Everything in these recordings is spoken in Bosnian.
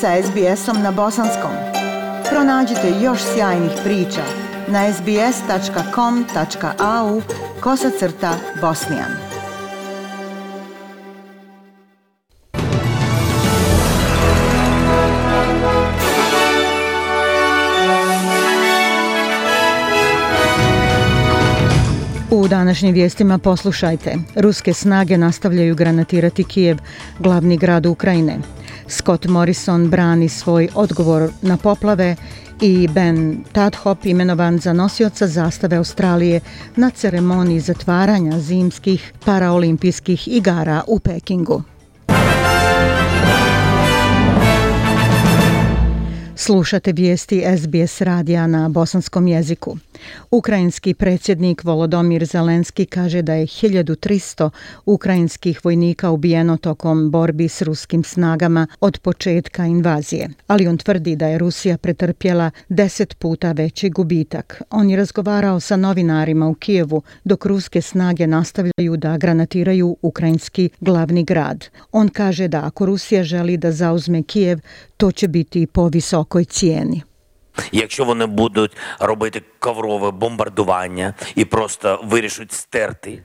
sa SBS-om na bosanskom. Pronađite još sjajnih priča na sbs.com.au kosacrta bosnijan. U današnjim vijestima poslušajte. Ruske snage nastavljaju granatirati Kijev, glavni grad Ukrajine. Scott Morrison brani svoj odgovor na poplave i Ben Tadhop imenovan za nosioca zastave Australije na ceremoniji zatvaranja zimskih paraolimpijskih igara u Pekingu. Slušate vijesti SBS radija na bosanskom jeziku. Ukrajinski predsjednik Volodomir Zelenski kaže da je 1300 ukrajinskih vojnika ubijeno tokom borbi s ruskim snagama od početka invazije, ali on tvrdi da je Rusija pretrpjela deset puta veći gubitak. On je razgovarao sa novinarima u Kijevu dok ruske snage nastavljaju da granatiraju ukrajinski glavni grad. On kaže da ako Rusija želi da zauzme Kijev, to će biti po visokoj cijeni. Якщо вони будуть робити коврове бомбардування і просто вирішуть стерти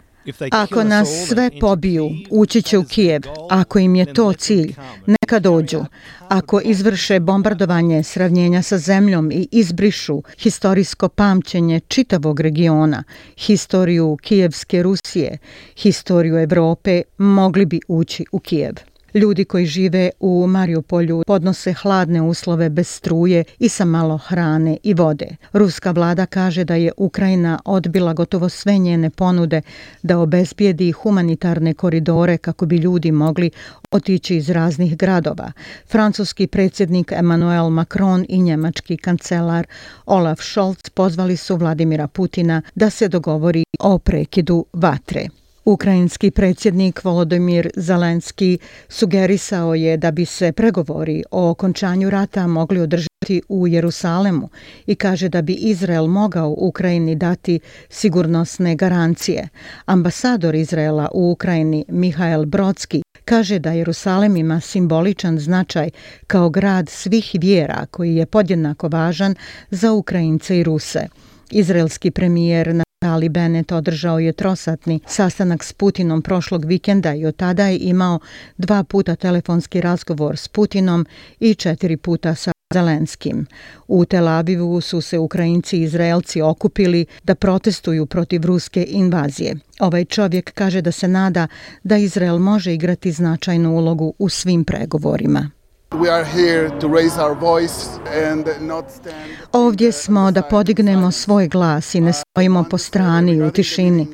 Ako nas sve pobiju, ući će u Kijev. Ako im je to cilj, neka dođu. Ako izvrše bombardovanje sravnjenja sa zemljom i izbrišu historijsko pamćenje čitavog regiona, historiju Kijevske Rusije, historiju Evrope, mogli bi ući u Kijev. Ljudi koji žive u Mariupolju podnose hladne uslove bez struje i sa malo hrane i vode. Ruska vlada kaže da je Ukrajina odbila gotovo sve njene ponude da obezbijedi humanitarne koridore kako bi ljudi mogli otići iz raznih gradova. Francuski predsjednik Emmanuel Macron i njemački kancelar Olaf Scholz pozvali su Vladimira Putina da se dogovori o prekidu vatre. Ukrajinski predsjednik Volodymyr Zelenski sugerisao je da bi se pregovori o okončanju rata mogli održati u Jerusalemu i kaže da bi Izrael mogao Ukrajini dati sigurnosne garancije. Ambasador Izraela u Ukrajini Mihael Brodski kaže da Jerusalem ima simboličan značaj kao grad svih vjera koji je podjednako važan za Ukrajince i Ruse. Izraelski premijer na Ali Bennett održao je trosatni sastanak s Putinom prošlog vikenda i od tada je imao dva puta telefonski razgovor s Putinom i četiri puta sa Zelenskim. U Tel Avivu su se Ukrajinci i Izraelci okupili da protestuju protiv ruske invazije. Ovaj čovjek kaže da se nada da Izrael može igrati značajnu ulogu u svim pregovorima. We are here to raise our voice and not stand... Ovdje smo da podignemo svoj glas i ne stojimo po strani u tišini.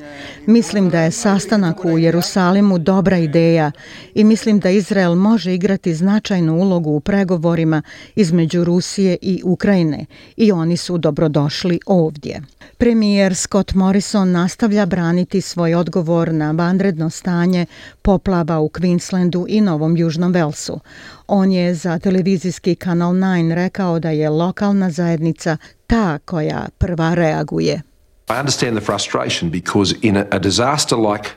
Mislim da je sastanak u Jerusalimu dobra ideja i mislim da Izrael može igrati značajnu ulogu u pregovorima između Rusije i Ukrajine i oni su dobrodošli ovdje. Premijer Scott Morrison nastavlja braniti svoj odgovor na vanredno stanje poplava u Queenslandu i Novom Južnom Velsu. On je za televizijski kanal 9 rekao da je lokalna zajednica ta koja prva reaguje. I understand the frustration because in a, a disaster like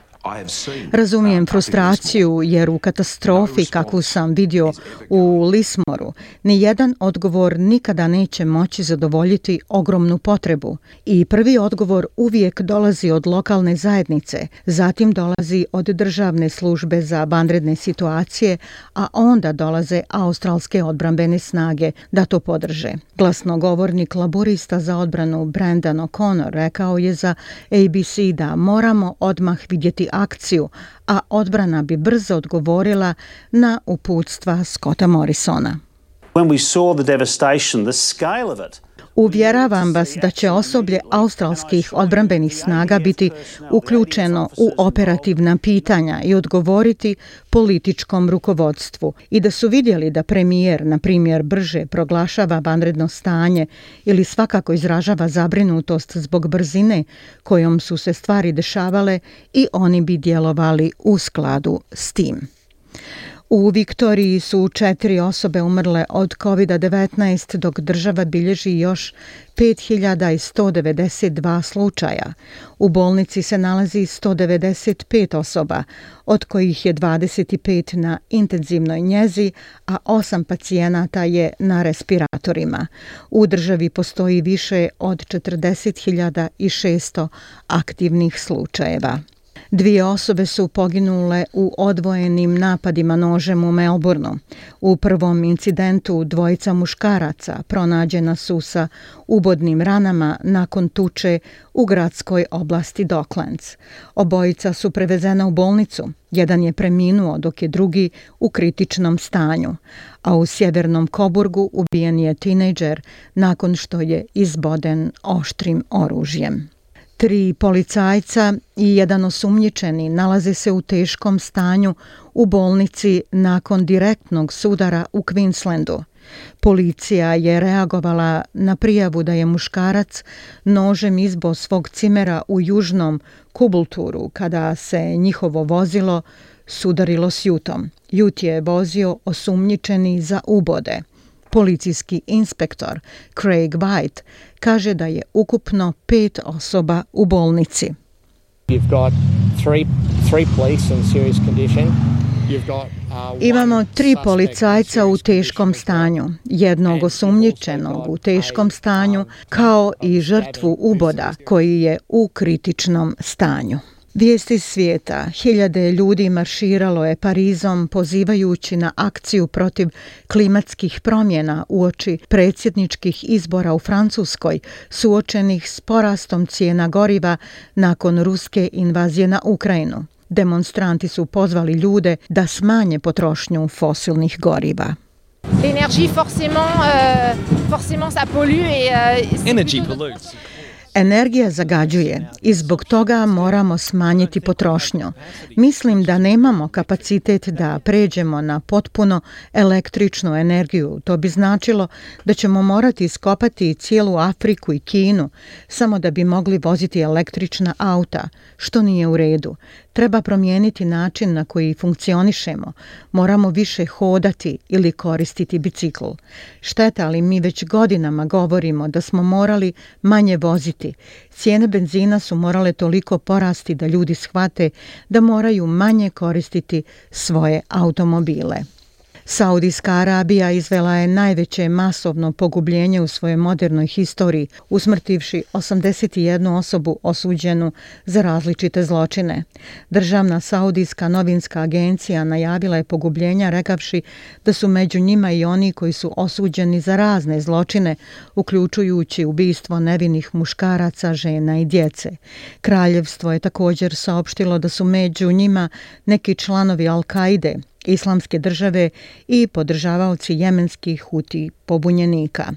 Razumijem frustraciju jer u katastrofi kakvu sam vidio u Lismoru, ni jedan odgovor nikada neće moći zadovoljiti ogromnu potrebu. I prvi odgovor uvijek dolazi od lokalne zajednice, zatim dolazi od državne službe za bandredne situacije, a onda dolaze australske odbrambene snage da to podrže. Glasnogovornik laborista za odbranu Brandon O'Connor rekao je za ABC da moramo odmah vidjeti akciju, a odbrana bi brzo odgovorila na uputstva Scotta Morrisona. When we saw the devastation, the scale of it, Uvjeravam vas da će osoblje australskih odbrambenih snaga biti uključeno u operativna pitanja i odgovoriti političkom rukovodstvu i da su vidjeli da premijer, na primjer, brže proglašava vanredno stanje ili svakako izražava zabrinutost zbog brzine kojom su se stvari dešavale i oni bi djelovali u skladu s tim. U Viktoriji su četiri osobe umrle od COVID-19, dok država bilježi još 5192 slučaja. U bolnici se nalazi 195 osoba, od kojih je 25 na intenzivnoj njezi, a 8 pacijenata je na respiratorima. U državi postoji više od 40.600 aktivnih slučajeva. Dvije osobe su poginule u odvojenim napadima nožem u Melbourneu. U prvom incidentu dvojica muškaraca pronađena su sa ubodnim ranama nakon tuče u gradskoj oblasti Docklands. Obojica su prevezena u bolnicu. Jedan je preminuo dok je drugi u kritičnom stanju. A u sjevernom Koburgu ubijen je tinejdžer nakon što je izboden oštrim oružjem. Tri policajca i jedan osumnjičeni nalaze se u teškom stanju u bolnici nakon direktnog sudara u Queenslandu. Policija je reagovala na prijavu da je muškarac nožem izbo svog cimera u južnom Kubulturu kada se njihovo vozilo sudarilo s Jutom. Jut je vozio osumnjičeni za ubode. Policijski inspektor Craig White kaže da je ukupno pet osoba u bolnici. Uh, Imamo tri policajca u teškom stanju, jednog osumnjičenog u teškom stanju, kao i žrtvu uboda koji je u kritičnom stanju. Vijesti svijeta. Hiljade ljudi marširalo je Parizom pozivajući na akciju protiv klimatskih promjena u oči predsjedničkih izbora u Francuskoj, suočenih s porastom cijena goriva nakon ruske invazije na Ukrajinu. Demonstranti su pozvali ljude da smanje potrošnju fosilnih goriva. L'énergie forcément euh, forcément ça pollue et euh, Energy pollutes. Energija zagađuje i zbog toga moramo smanjiti potrošnju. Mislim da nemamo kapacitet da pređemo na potpuno električnu energiju. To bi značilo da ćemo morati iskopati cijelu Afriku i Kinu samo da bi mogli voziti električna auta, što nije u redu. Treba promijeniti način na koji funkcionišemo. Moramo više hodati ili koristiti bicikl. Šteta, ali mi već godinama govorimo da smo morali manje voziti. Cijene benzina su morale toliko porasti da ljudi shvate da moraju manje koristiti svoje automobile. Saudijska Arabija izvela je najveće masovno pogubljenje u svojoj modernoj historiji, usmrtivši 81 osobu osuđenu za različite zločine. Državna Saudijska novinska agencija najavila je pogubljenja rekavši da su među njima i oni koji su osuđeni za razne zločine, uključujući ubistvo nevinih muškaraca, žena i djece. Kraljevstvo je također saopštilo da su među njima neki članovi Al-Kaide, islamske države i podržavaoci jemenskih huti pobunjenika.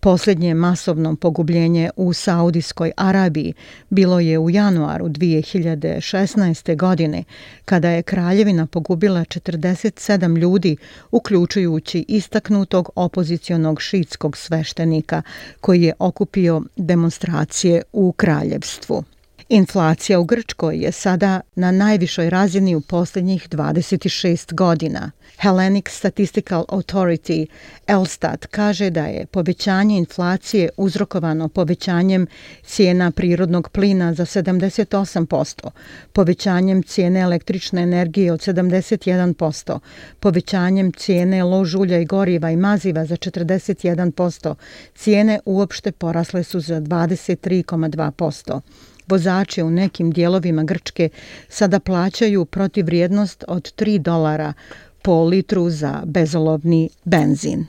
Posljednje masovno pogubljenje u Saudijskoj Arabiji bilo je u januaru 2016. godine, kada je kraljevina pogubila 47 ljudi, uključujući istaknutog opozicionog šitskog sveštenika koji je okupio demonstracije u kraljevstvu. Inflacija u Grčkoj je sada na najvišoj razini u posljednjih 26 godina. Hellenic Statistical Authority, Elstat, kaže da je povećanje inflacije uzrokovano povećanjem cijena prirodnog plina za 78%, povećanjem cijene električne energije od 71%, povećanjem cijene ložulja i goriva i maziva za 41%, cijene uopšte porasle su za 23,2%. Vozače u nekim dijelovima Grčke sada plaćaju protiv vrijednost od 3 dolara po litru za bezolovni benzin.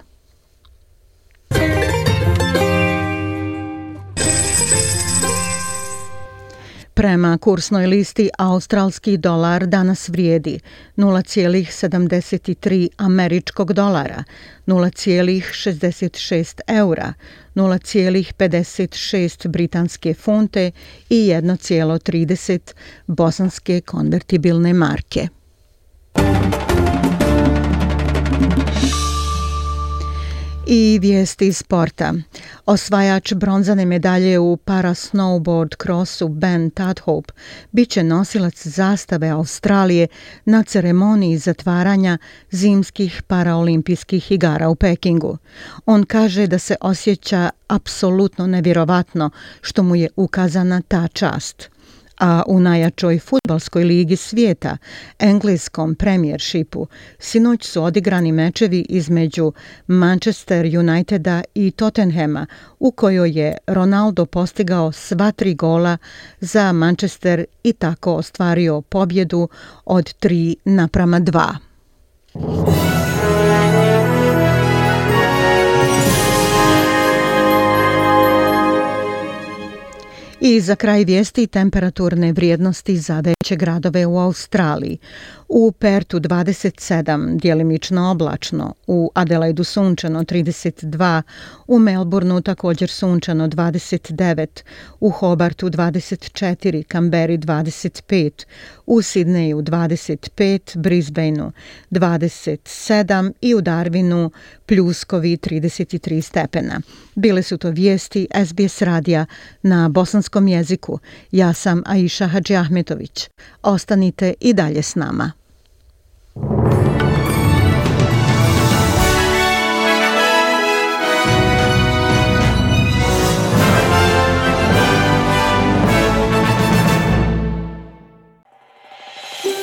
Prema kursnoj listi australski dolar danas vrijedi 0,73 američkog dolara, 0,66 eura, 0,56 britanske funte i 1,30 bosanske konvertibilne marke. I vijesti sporta. Osvajač bronzane medalje u para snowboard crossu Ben Tadhope bit će nosilac zastave Australije na ceremoniji zatvaranja zimskih paraolimpijskih igara u Pekingu. On kaže da se osjeća apsolutno nevjerovatno što mu je ukazana ta čast a u najjačoj futbalskoj ligi svijeta, engleskom premiershipu, sinoć su odigrani mečevi između Manchester Uniteda i Tottenhema, u kojoj je Ronaldo postigao sva tri gola za Manchester i tako ostvario pobjedu od 3 naprama 2. I za kraj vijesti temperaturne vrijednosti za veće gradove u Australiji. U Pertu 27, dijelimično oblačno, u Adelaidu sunčano 32, u Melbourneu također sunčano 29, u Hobartu 24, Kamberi 25, u Sidneju 25, Brisbaneu 27 i u Darwinu pljuskovi 33 stepena. Bile su to vijesti SBS radija na bosanskom jeziku. Ja sam Aisha Hadži Ahmetović. Ostanite i dalje s nama.